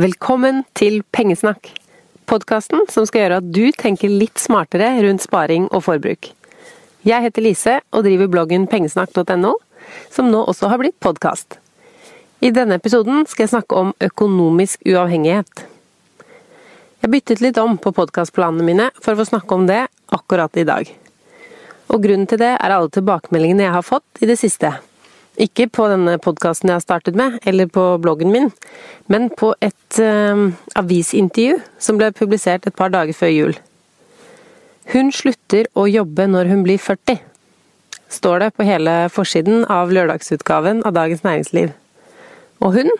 Velkommen til Pengesnakk. Podkasten som skal gjøre at du tenker litt smartere rundt sparing og forbruk. Jeg heter Lise og driver bloggen pengesnakk.no, som nå også har blitt podkast. I denne episoden skal jeg snakke om økonomisk uavhengighet. Jeg byttet litt om på podkastplanene mine for å få snakke om det akkurat i dag. Og grunnen til det er alle tilbakemeldingene jeg har fått i det siste. Ikke på denne podkasten jeg har startet med, eller på bloggen min, men på et eh, avisintervju som ble publisert et par dager før jul. Hun slutter å jobbe når hun blir 40, står det på hele forsiden av lørdagsutgaven av Dagens Næringsliv. Og hun,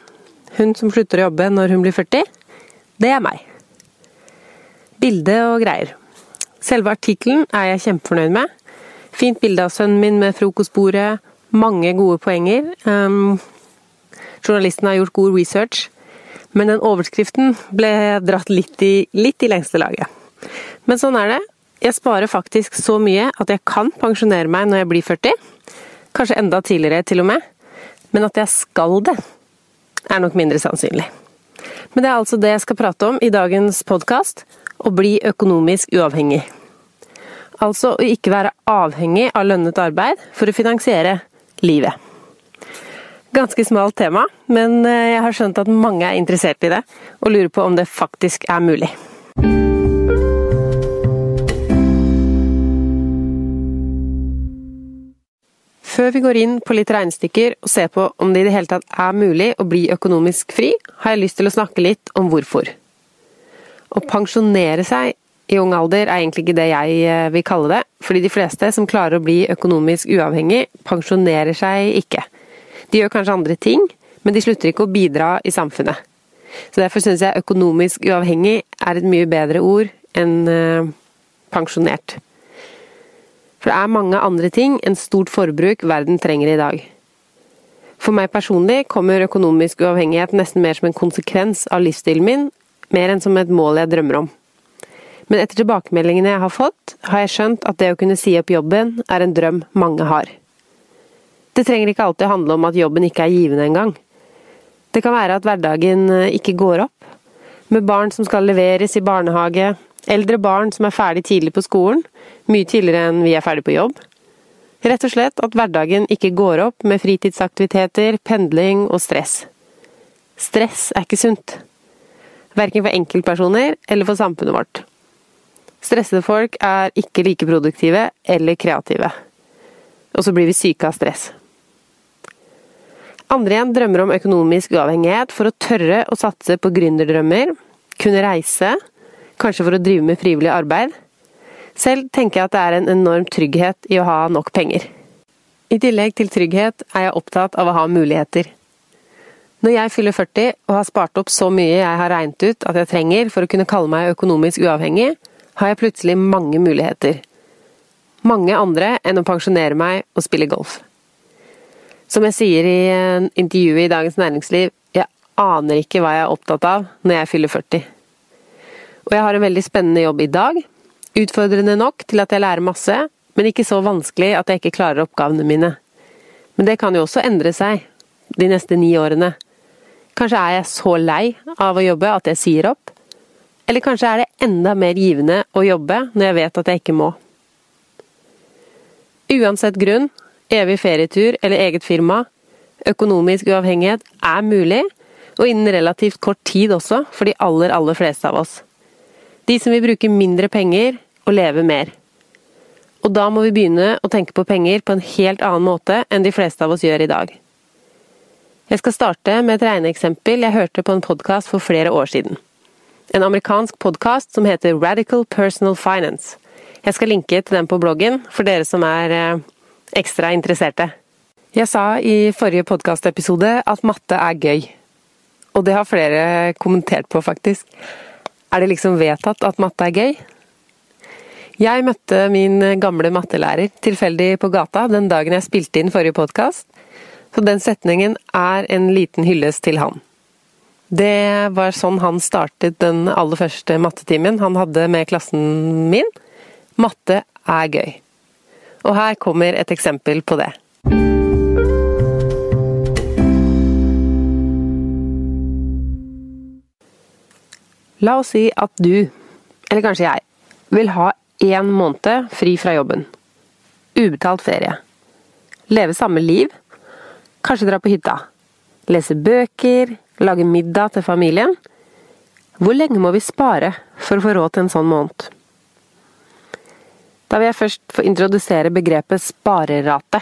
hun som slutter å jobbe når hun blir 40, det er meg. Bilde og greier. Selve artikkelen er jeg kjempefornøyd med. Fint bilde av sønnen min med frokostbordet, mange gode poenger. Um, journalisten har gjort god research, men den overskriften ble dratt litt i, litt i lengste laget. Men sånn er det. Jeg sparer faktisk så mye at jeg kan pensjonere meg når jeg blir 40. Kanskje enda tidligere, til og med. Men at jeg skal det, er nok mindre sannsynlig. Men det er altså det jeg skal prate om i dagens podkast å bli økonomisk uavhengig. Altså å ikke være avhengig av lønnet arbeid for å finansiere livet. Ganske smalt tema, men eh, jeg har skjønt at mange er interessert i det, og lurer på om det faktisk er mulig. Før vi går inn på litt regnestykker og ser på om det i det hele tatt er mulig å bli økonomisk fri, har jeg lyst til å snakke litt om hvorfor. Å pensjonere seg i ung alder er egentlig ikke det jeg eh, vil kalle det, fordi de fleste som klarer å bli økonomisk uavhengig, pensjonerer seg ikke. De gjør kanskje andre ting, men de slutter ikke å bidra i samfunnet. Så Derfor syns jeg økonomisk uavhengig er et mye bedre ord enn eh, pensjonert. For det er mange andre ting enn stort forbruk verden trenger i dag. For meg personlig kommer økonomisk uavhengighet nesten mer som en konsekvens av livsstilen min, mer enn som et mål jeg drømmer om. Men etter tilbakemeldingene jeg har fått, har jeg skjønt at det å kunne si opp jobben er en drøm mange har. Det trenger ikke alltid handle om at jobben ikke er givende engang. Det kan være at hverdagen eh, ikke går opp, med barn som skal leveres i barnehage, eldre barn som er ferdig tidlig på skolen, mye tidligere enn vi er ferdig på jobb. Rett og slett at hverdagen ikke går opp med fritidsaktiviteter, pendling og stress. Stress er ikke sunt. Verken for enkeltpersoner eller for samfunnet vårt. Stressede folk er ikke like produktive eller kreative. Og så blir vi syke av stress. Andre igjen drømmer om økonomisk uavhengighet for å tørre å satse på gründerdrømmer, kunne reise, kanskje for å drive med frivillig arbeid. Selv tenker jeg at det er en enorm trygghet i å ha nok penger. I tillegg til trygghet er jeg opptatt av å ha muligheter. Når jeg fyller 40 og har spart opp så mye jeg har regnet ut at jeg trenger for å kunne kalle meg økonomisk uavhengig, har jeg plutselig mange muligheter. Mange andre enn å pensjonere meg og spille golf. Som jeg sier i intervjuet i Dagens Næringsliv, jeg aner ikke hva jeg er opptatt av når jeg fyller 40. Og jeg har en veldig spennende jobb i dag. Utfordrende nok til at jeg lærer masse, men ikke så vanskelig at jeg ikke klarer oppgavene mine. Men det kan jo også endre seg de neste ni årene. Kanskje er jeg så lei av å jobbe at jeg sier opp? Eller kanskje er det enda mer givende å jobbe når jeg vet at jeg ikke må? Uansett grunn evig ferietur eller eget firma, økonomisk uavhengighet er mulig, og innen relativt kort tid også, for de aller, aller fleste av oss. De som vil bruke mindre penger og leve mer. Og da må vi begynne å tenke på penger på en helt annen måte enn de fleste av oss gjør i dag. Jeg skal starte med et regneeksempel jeg hørte på en podkast for flere år siden. En amerikansk podkast som heter Radical Personal Finance. Jeg skal linke til den på bloggen for dere som er eh, ekstra interesserte. Jeg sa i forrige podkastepisode at matte er gøy. Og det har flere kommentert på, faktisk. Er det liksom vedtatt at matte er gøy? Jeg møtte min gamle mattelærer tilfeldig på gata den dagen jeg spilte inn forrige podkast, så den setningen er en liten hyllest til han. Det var sånn han startet den aller første mattetimen han hadde med klassen min. Matte er gøy. Og her kommer et eksempel på det. La oss si at du, eller kanskje jeg, vil ha én måned fri fra jobben. Ubetalt ferie. Leve samme liv. Kanskje dra på hytta. Lese bøker, lage middag til familien. Hvor lenge må vi spare for å få råd til en sånn måned? Da vil jeg først få introdusere begrepet sparerate.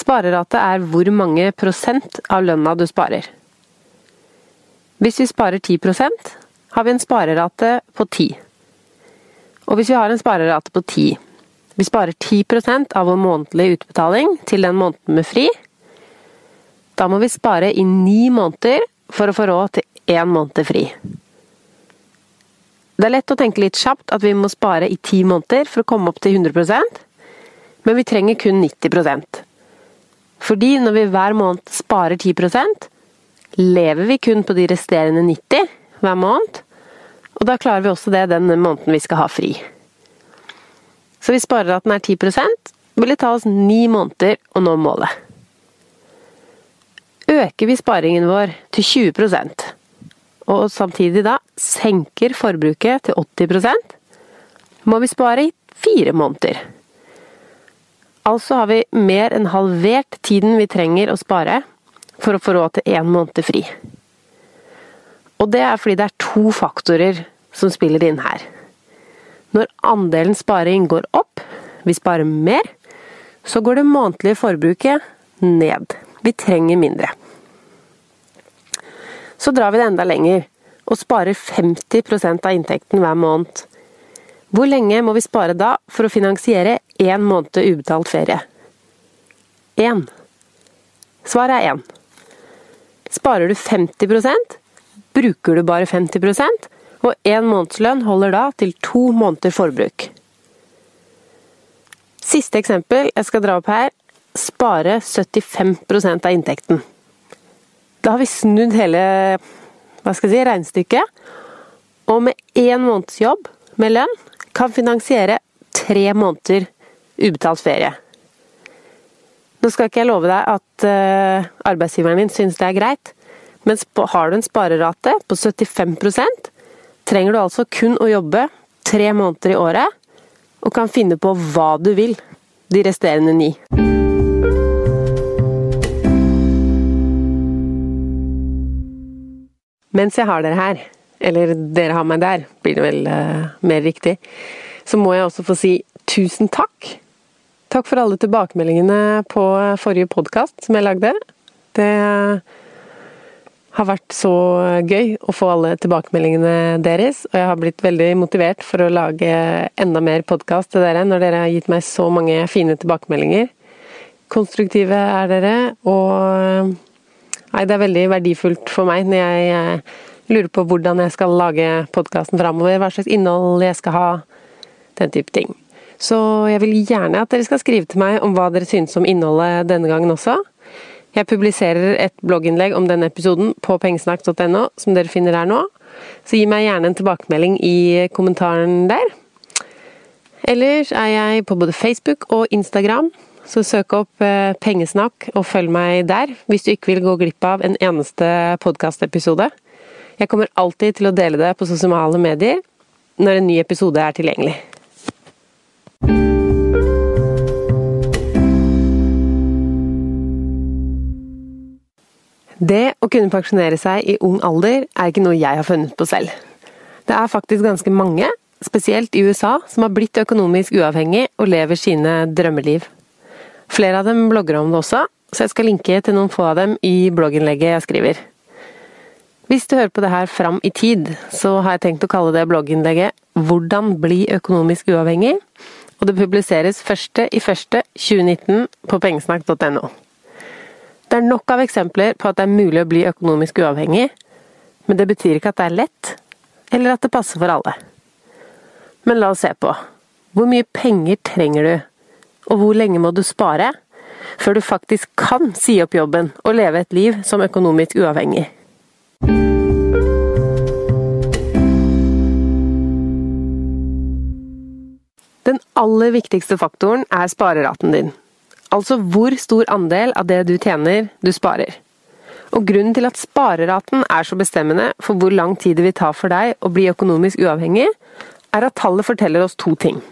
Sparerate er hvor mange prosent av lønna du sparer. Hvis vi sparer 10% har vi en sparerate på 10. Og hvis vi har en sparerate på 10 Vi sparer 10% av vår månedlige utbetaling til den måneden med fri. Da må vi spare i ni måneder for å få råd til én måned fri. Det er lett å tenke litt kjapt at vi må spare i ti måneder for å komme opp til 100% men vi trenger kun 90% Fordi når vi hver måned sparer 10% lever vi kun på de resterende 90 hver måned, og da klarer vi også det den måneden vi skal ha fri. Så hvis den er 10% vil det ta oss ni måneder å nå målet. Øker vi sparingen vår til 20% og samtidig da senker forbruket til 80% må vi spare i fire måneder. Altså har vi mer enn halvert tiden vi trenger å spare for å få råd til én måned fri. Og det er fordi det er to faktorer som spiller inn her. Når andelen sparing går opp, vi sparer mer, så går det månedlige forbruket ned. Vi trenger mindre. Så drar vi det enda lenger og sparer 50% av inntekten hver måned. Hvor lenge må vi spare da for å finansiere én måned ubetalt ferie? Én. Svaret er én. Sparer du 50% bruker du bare 50% og én månedslønn holder da til to måneder forbruk. Siste eksempel jeg skal dra opp her spare 75% av inntekten. Da har vi snudd hele hva skal jeg si, regnestykket, og med én måneds jobb med lønn kan finansiere tre måneder ubetalt ferie. Nå skal ikke jeg love deg at uh, arbeidsgiveren din syns det er greit, men har du en sparerate på 75% trenger du altså kun å jobbe tre måneder i året, og kan finne på hva du vil de resterende ni. Mens jeg har dere her, eller dere har meg der, blir det vel uh, mer riktig, så må jeg også få si tusen takk. Takk for alle tilbakemeldingene på forrige podkast som jeg lagde. Det har vært så gøy å få alle tilbakemeldingene deres, og jeg har blitt veldig motivert for å lage enda mer podkast til dere når dere har gitt meg så mange fine tilbakemeldinger. Konstruktive er dere, og nei, det er veldig verdifullt for meg når jeg eh, lurer på hvordan jeg skal lage podkasten framover, hva slags innhold jeg skal ha, den type ting. Så jeg vil gjerne at dere skal skrive til meg om hva dere synes om innholdet denne gangen også. Jeg publiserer et blogginnlegg om denne episoden på pengesnakk.no, som dere finner her nå. Så gi meg gjerne en tilbakemelding i kommentaren der. Ellers er jeg på både Facebook og Instagram, så søk opp eh, Pengesnakk og følg meg der hvis du ikke vil gå glipp av en eneste podkastepisode. Jeg kommer alltid til å dele det på sosiale medier når en ny episode er tilgjengelig. Det å kunne pensjonere seg i ung alder er ikke noe jeg har funnet på selv. Det er faktisk ganske mange, spesielt i USA, som har blitt økonomisk uavhengig og lever sine drømmeliv. Flere av dem blogger om det også, så jeg skal linke til noen få av dem i blogginnlegget jeg skriver. Hvis du hører på det her fram i tid, så har jeg tenkt å kalle det blogginnlegget 'Hvordan bli økonomisk uavhengig', og det publiseres 1.1.2019 på pengesnakk.no. Det er nok av eksempler på at det er mulig å bli økonomisk uavhengig, men det betyr ikke at det er lett, eller at det passer for alle. Men la oss se på. Hvor mye penger trenger du, og hvor lenge må du spare, før du faktisk kan si opp jobben og leve et liv som økonomisk uavhengig? Den aller viktigste faktoren er spareraten din. Altså hvor stor andel av det du tjener, du sparer. Og grunnen til at spareraten er så bestemmende for hvor lang tid det vil ta for deg å bli økonomisk uavhengig, er at tallet forteller oss to ting.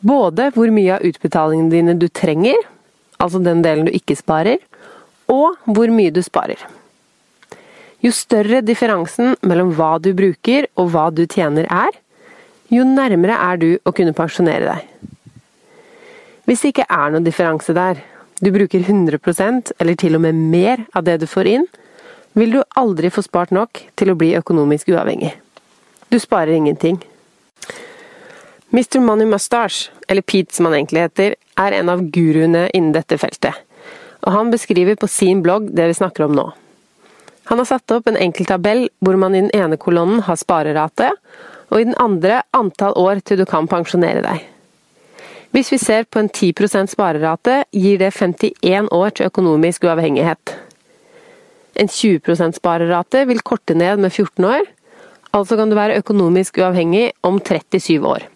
Både hvor mye av utbetalingene dine du trenger, altså den delen du ikke sparer, og hvor mye du sparer. Jo større differansen mellom hva du bruker og hva du tjener er, jo nærmere er du å kunne pensjonere deg. Hvis det ikke er noen differanse der, du bruker 100% eller til og med mer av det du får inn, vil du aldri få spart nok til å bli økonomisk uavhengig. Du sparer ingenting. Mr. Money Mustache, eller Pete som han egentlig heter, er en av guruene innen dette feltet. Og han beskriver på sin blogg det vi snakker om nå. Han har satt opp en enkel tabell hvor man i den ene kolonnen har sparerate, og i den andre antall år til du kan pensjonere deg. Hvis vi ser på en 10% sparerate, gir det 51 år til økonomisk uavhengighet. En 20% sparerate vil korte ned med 14 år, altså kan du være økonomisk uavhengig om 37 år.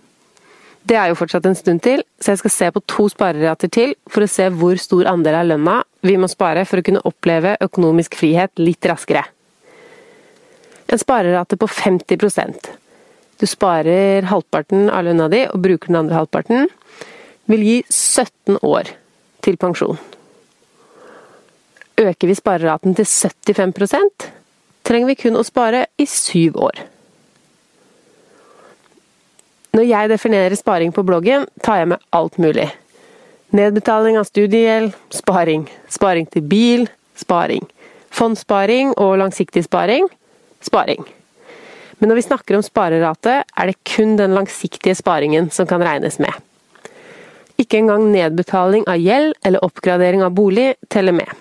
Det er jo fortsatt en stund til, så jeg skal se på to sparerater til for å se hvor stor andel av lønna vi må spare for å kunne oppleve økonomisk frihet litt raskere. En sparerate på 50% Du sparer halvparten av lønna di og bruker den andre halvparten vil gi 17 år til pensjon. Øker vi spareraten til 75% trenger vi kun å spare i syv år. Når jeg definerer sparing på bloggen, tar jeg med alt mulig. Nedbetaling av studiegjeld, sparing. Sparing til bil, sparing. Fondssparing og langsiktig sparing, sparing. Men når vi snakker om sparerate, er det kun den langsiktige sparingen som kan regnes med. Ikke engang nedbetaling av gjeld eller oppgradering av bolig teller med.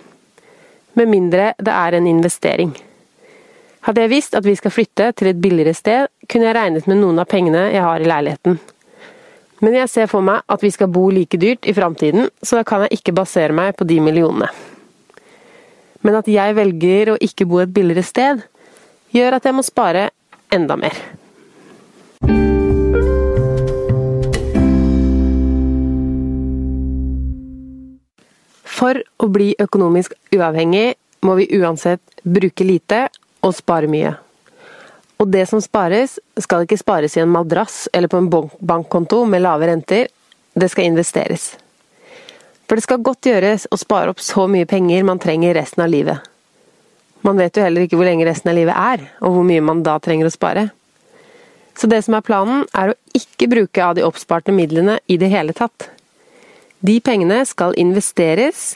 Med mindre det er en investering. Hadde jeg visst at vi skal flytte til et billigere sted, kunne jeg regnet med noen av pengene jeg har i leiligheten. Men jeg ser for meg at vi skal bo like dyrt i framtiden, så da kan jeg ikke basere meg på de millionene. Men at jeg velger å ikke bo et billigere sted, gjør at jeg må spare enda mer. For å bli økonomisk uavhengig må vi uansett bruke lite og spare mye. Og det som spares, skal ikke spares i en madrass eller på en bankkonto med lave renter, det skal investeres. For det skal godt gjøres å spare opp så mye penger man trenger resten av livet. Man vet jo heller ikke hvor lenge resten av livet er, og hvor mye man da trenger å spare. Så det som er planen, er å ikke bruke av de oppsparte midlene i det hele tatt. De pengene skal investeres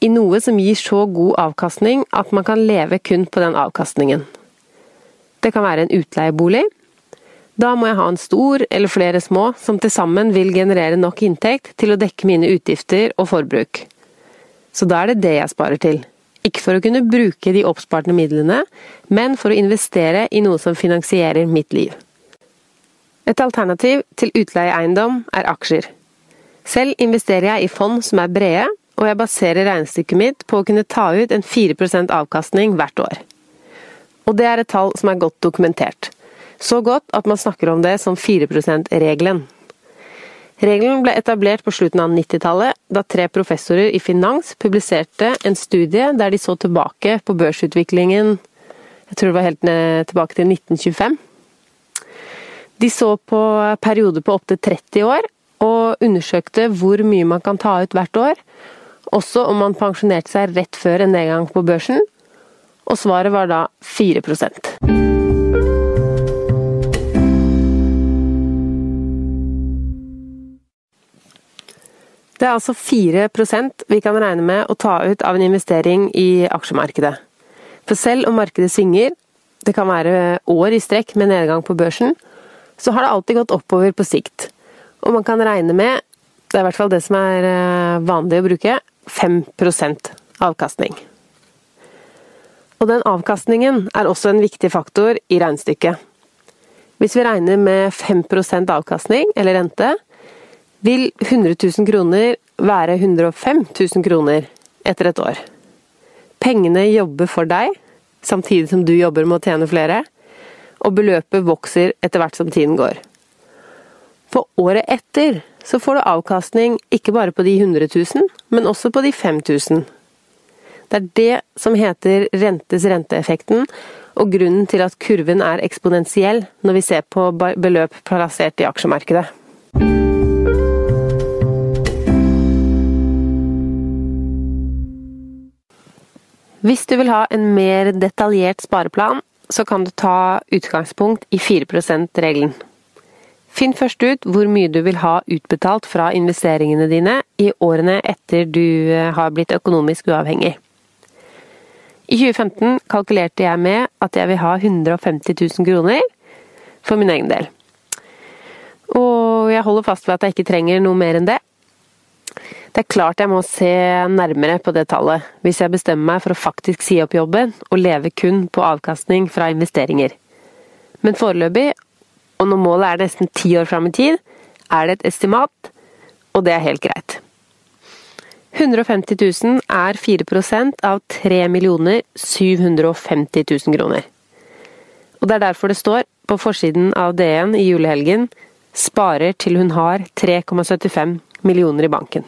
i noe som gir så god avkastning at man kan leve kun på den avkastningen. Det kan være en utleiebolig. Da må jeg ha en stor eller flere små som til sammen vil generere nok inntekt til å dekke mine utgifter og forbruk. Så da er det det jeg sparer til. Ikke for å kunne bruke de oppsparte midlene, men for å investere i noe som finansierer mitt liv. Et alternativ til utleieeiendom er aksjer. Selv investerer jeg i fond som er brede, og jeg baserer regnestykket mitt på å kunne ta ut en 4% avkastning hvert år. Og det er et tall som er godt dokumentert. Så godt at man snakker om det som 4 %-regelen. Regelen ble etablert på slutten av 90-tallet, da tre professorer i finans publiserte en studie der de så tilbake på børsutviklingen jeg tror det var helt tilbake til 1925. De så på perioder på opptil 30 år, og undersøkte hvor mye man kan ta ut hvert år, også om man pensjonerte seg rett før en nedgang på børsen, og svaret var da 4% Det er altså 4% vi kan regne med å ta ut av en investering i aksjemarkedet. For selv om markedet svinger, det kan være år i strekk med nedgang på børsen, så har det alltid gått oppover på sikt. Og man kan regne med, det er i hvert fall det som er eh, vanlig å bruke, 5% avkastning. Og den avkastningen er også en viktig faktor i regnestykket. Hvis vi regner med 5% avkastning, eller rente, vil 100 000 kroner være 105 000 kroner etter et år. Pengene jobber for deg, samtidig som du jobber med å tjene flere, og beløpet vokser etter hvert som tiden går. For året etter så får du avkastning ikke bare på de 100 000, men også på de 5000. Det er det som heter rentes renteeffekten, og grunnen til at kurven er eksponentiell når vi ser på beløp plassert i aksjemarkedet. Hvis du vil ha en mer detaljert spareplan, så kan du ta utgangspunkt i 4 %-regelen. Finn først ut hvor mye du vil ha utbetalt fra investeringene dine i årene etter du eh, har blitt økonomisk uavhengig. I 2015 kalkulerte jeg med at jeg vil ha 150 000 kroner for min egen del. Og jeg holder fast ved at jeg ikke trenger noe mer enn det. Det er klart jeg må se nærmere på det tallet, hvis jeg bestemmer meg for å faktisk si opp jobben og leve kun på avkastning fra investeringer. Men foreløpig og når målet er nesten ti år fram i tid, er det et estimat, og det er helt greit. 150 000 er 4 av 3 750 000 kroner. Og det er derfor det står på forsiden av DN i julehelgen 'Sparer til hun har 3,75 millioner i banken'.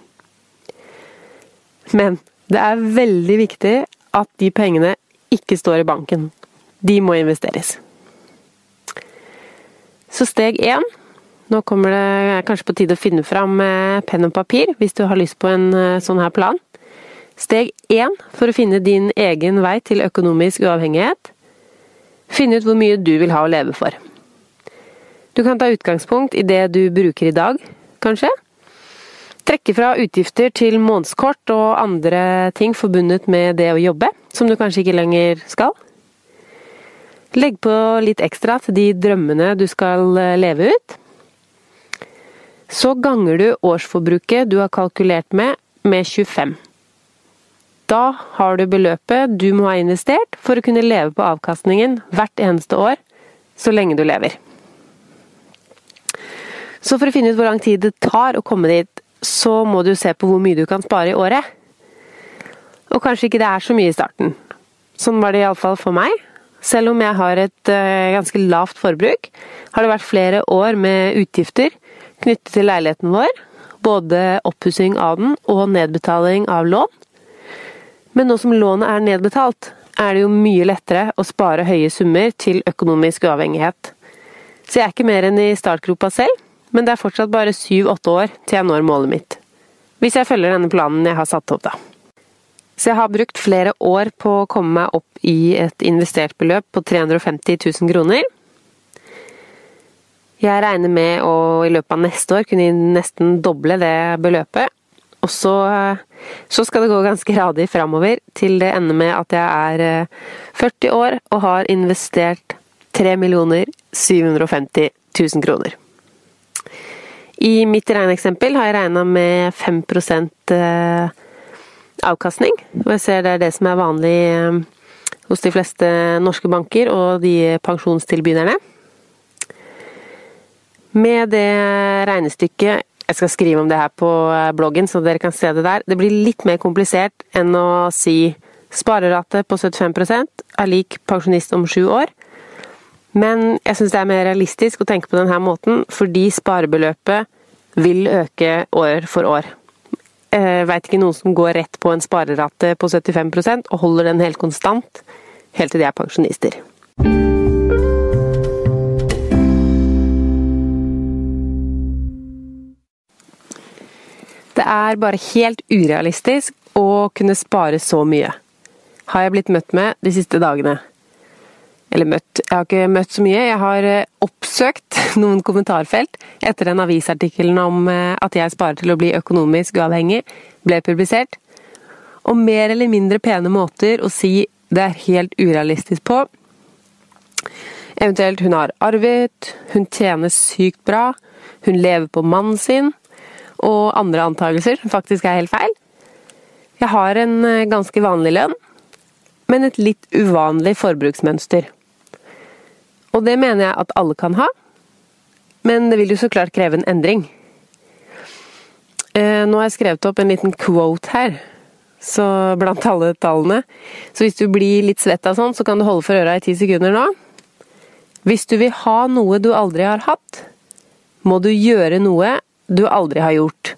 Men det er veldig viktig at de pengene ikke står i banken. De må investeres. Så steg én Nå kommer det kanskje på tide å finne fram eh, penn og papir hvis du har lyst på en eh, sånn her plan. Steg én for å finne din egen vei til økonomisk uavhengighet. Finne ut hvor mye du vil ha å leve for. Du kan ta utgangspunkt i det du bruker i dag, kanskje. Trekke fra utgifter til månedskort og andre ting forbundet med det å jobbe, som du kanskje ikke lenger skal. Legg på litt ekstra til de drømmene du skal eh, leve ut. Så ganger du årsforbruket du har kalkulert med, med 25. Da har du beløpet du må ha investert for å kunne leve på avkastningen hvert eneste år, så lenge du lever. Så for å finne ut hvor lang tid det tar å komme dit, så må du se på hvor mye du kan spare i året. Og kanskje ikke det er så mye i starten. Sånn var det iallfall for meg. Selv om jeg har et uh, ganske lavt forbruk, har det vært flere år med utgifter knyttet til leiligheten vår. Både oppussing av den og nedbetaling av lån. Men nå som lånet er nedbetalt, er det jo mye lettere å spare høye summer til økonomisk uavhengighet. Så jeg er ikke mer enn i startgropa selv, men det er fortsatt bare syv-åtte år til jeg når målet mitt. Hvis jeg følger denne planen jeg har satt opp, da. Så jeg har brukt flere år på å komme meg opp i et investert beløp på 350 000 kroner. Jeg regner med å i løpet av neste år kunne nesten doble det beløpet. Og så, eh, så skal det gå ganske radig framover til det ender med at jeg er eh, 40 år og har investert 3 750 000 kroner. I mitt regneeksempel har jeg regna med 5 eh, avkastning. Og jeg ser det er det som er vanlig eh, hos de fleste norske banker og de pensjonstilbyderne. Med det regnestykket Jeg skal skrive om det her på eh, bloggen, så dere kan se det der. Det blir litt mer komplisert enn å si sparerate på 75 er lik pensjonist om sju år. Men jeg syns det er mer realistisk å tenke på denne måten, fordi sparebeløpet vil øke år for år. Jeg veit ikke noen som går rett på en sparerate på 75% og holder den helt konstant helt til de er pensjonister. Det er bare helt urealistisk å kunne spare så mye, har jeg blitt møtt med de siste dagene. Eller møtt, jeg har ikke møtt så mye. Jeg har eh, oppsøkt noen kommentarfelt etter den avisartikkelen om eh, at jeg sparer til å bli økonomisk uavhengig, ble publisert. Og mer eller mindre pene måter å si det er helt urealistisk på. Eventuelt hun har arvet, hun tjener sykt bra, hun lever på mannen sin, og andre antakelser som faktisk er helt feil. Jeg har en eh, ganske vanlig lønn, men et litt uvanlig forbruksmønster. Og det mener jeg at alle kan ha, men det vil jo så klart kreve en endring. Eh, nå har jeg skrevet opp en liten quote her, så blant alle tallene. Så hvis du blir litt svett av sånn, så kan du holde for øra i ti sekunder nå. Hvis du vil ha noe du aldri har hatt, må du gjøre noe du aldri har gjort.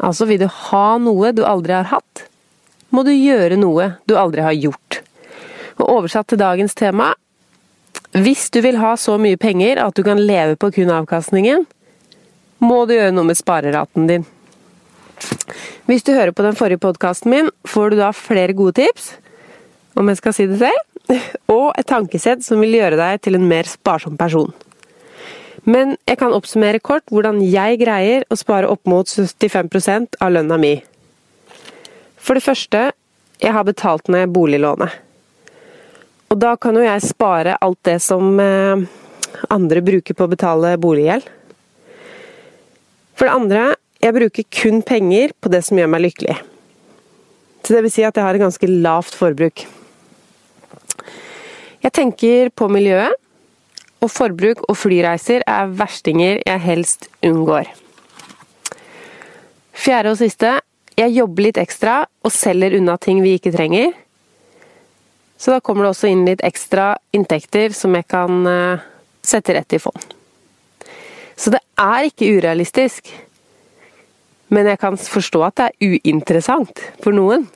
Altså, vil du ha noe du aldri har hatt, må du gjøre noe du aldri har gjort. Og oversatt til dagens tema hvis du vil ha så mye penger at du kan leve på kun avkastningen, må du gjøre noe med spareraten din. Hvis du hører på den forrige podkasten min, får du da flere gode tips, om jeg skal si det selv, og et tankesett som vil gjøre deg til en mer sparsom person. Men jeg kan oppsummere kort hvordan jeg greier å spare opp mot 75% av lønna mi. For det første, jeg har betalt ned boliglånet. Og da kan jo jeg spare alt det som eh, andre bruker på å betale boliggjeld. For det andre, jeg bruker kun penger på det som gjør meg lykkelig. Så det vil si at jeg har et ganske lavt forbruk. Jeg tenker på miljøet, og forbruk og flyreiser er verstinger jeg helst unngår. Fjerde og siste, jeg jobber litt ekstra og selger unna ting vi ikke trenger så da kommer det også inn litt ekstra inntekter som jeg kan eh, sette rett i fond. Så det er ikke urealistisk. Men jeg kan forstå at det er uinteressant for noen.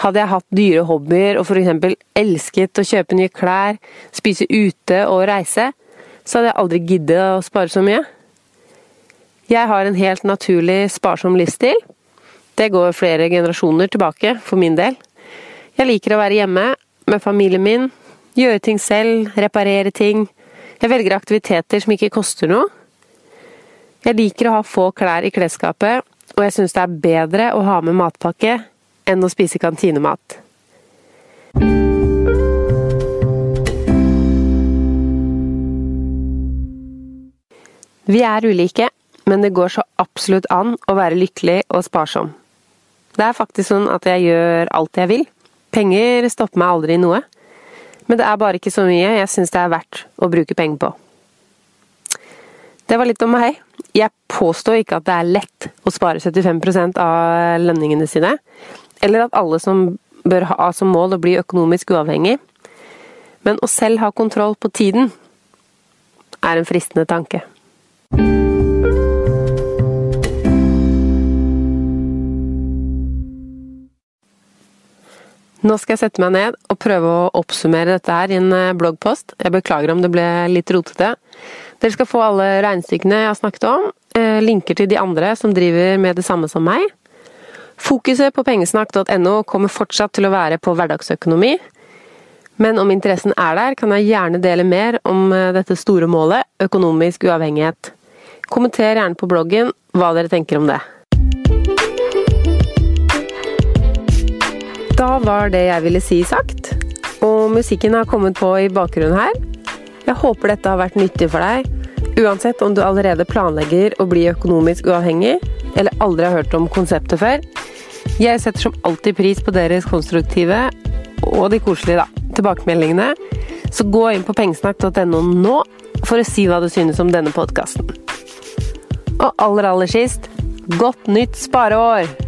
Hadde jeg hatt dyre hobbyer og f.eks. elsket å kjøpe nye klær, spise ute og reise, så hadde jeg aldri giddet å spare så mye. Jeg har en helt naturlig sparsom livsstil. Det går flere generasjoner tilbake, for min del. Jeg liker å være hjemme, med familien min. Gjøre ting selv, reparere ting. Jeg velger aktiviteter som ikke koster noe. Jeg liker å ha få klær i klesskapet, og jeg syns det er bedre å ha med matpakke enn å spise kantinemat. Vi er ulike, men det går så absolutt an å være lykkelig og sparsom. Det er faktisk sånn at jeg gjør alt jeg vil. Penger stopper meg aldri i noe. Men det er bare ikke så mye jeg syns det er verdt å bruke penger på. Det var litt om meg. Jeg påstår ikke at det er lett å spare 75% av lønningene sine, eller at alle som bør ha som mål å bli økonomisk uavhengig. Men å selv ha kontroll på tiden er en fristende tanke. Nå skal jeg sette meg ned og prøve å oppsummere dette her i en eh, bloggpost. Jeg beklager om det ble litt rotete. Dere skal få alle regnestykkene jeg har snakket om, eh, linker til de andre som driver med det samme som meg. Fokuset på pengesnakk.no kommer fortsatt til å være på hverdagsøkonomi. Men om interessen er der, kan jeg gjerne dele mer om eh, dette store målet, økonomisk uavhengighet. Kommenter gjerne på bloggen hva dere tenker om det. Da var det jeg ville si sagt, og musikken har kommet på i bakgrunnen her. Jeg håper dette har vært nyttig for deg, uansett om du allerede planlegger å bli økonomisk uavhengig, eller aldri har hørt om konseptet før. Jeg setter som alltid pris på deres konstruktive, og de koselige, da, tilbakemeldingene. Så gå inn på pengesnakk.no nå for å si hva du synes om denne podkasten. Og aller, aller sist, godt nytt spareår!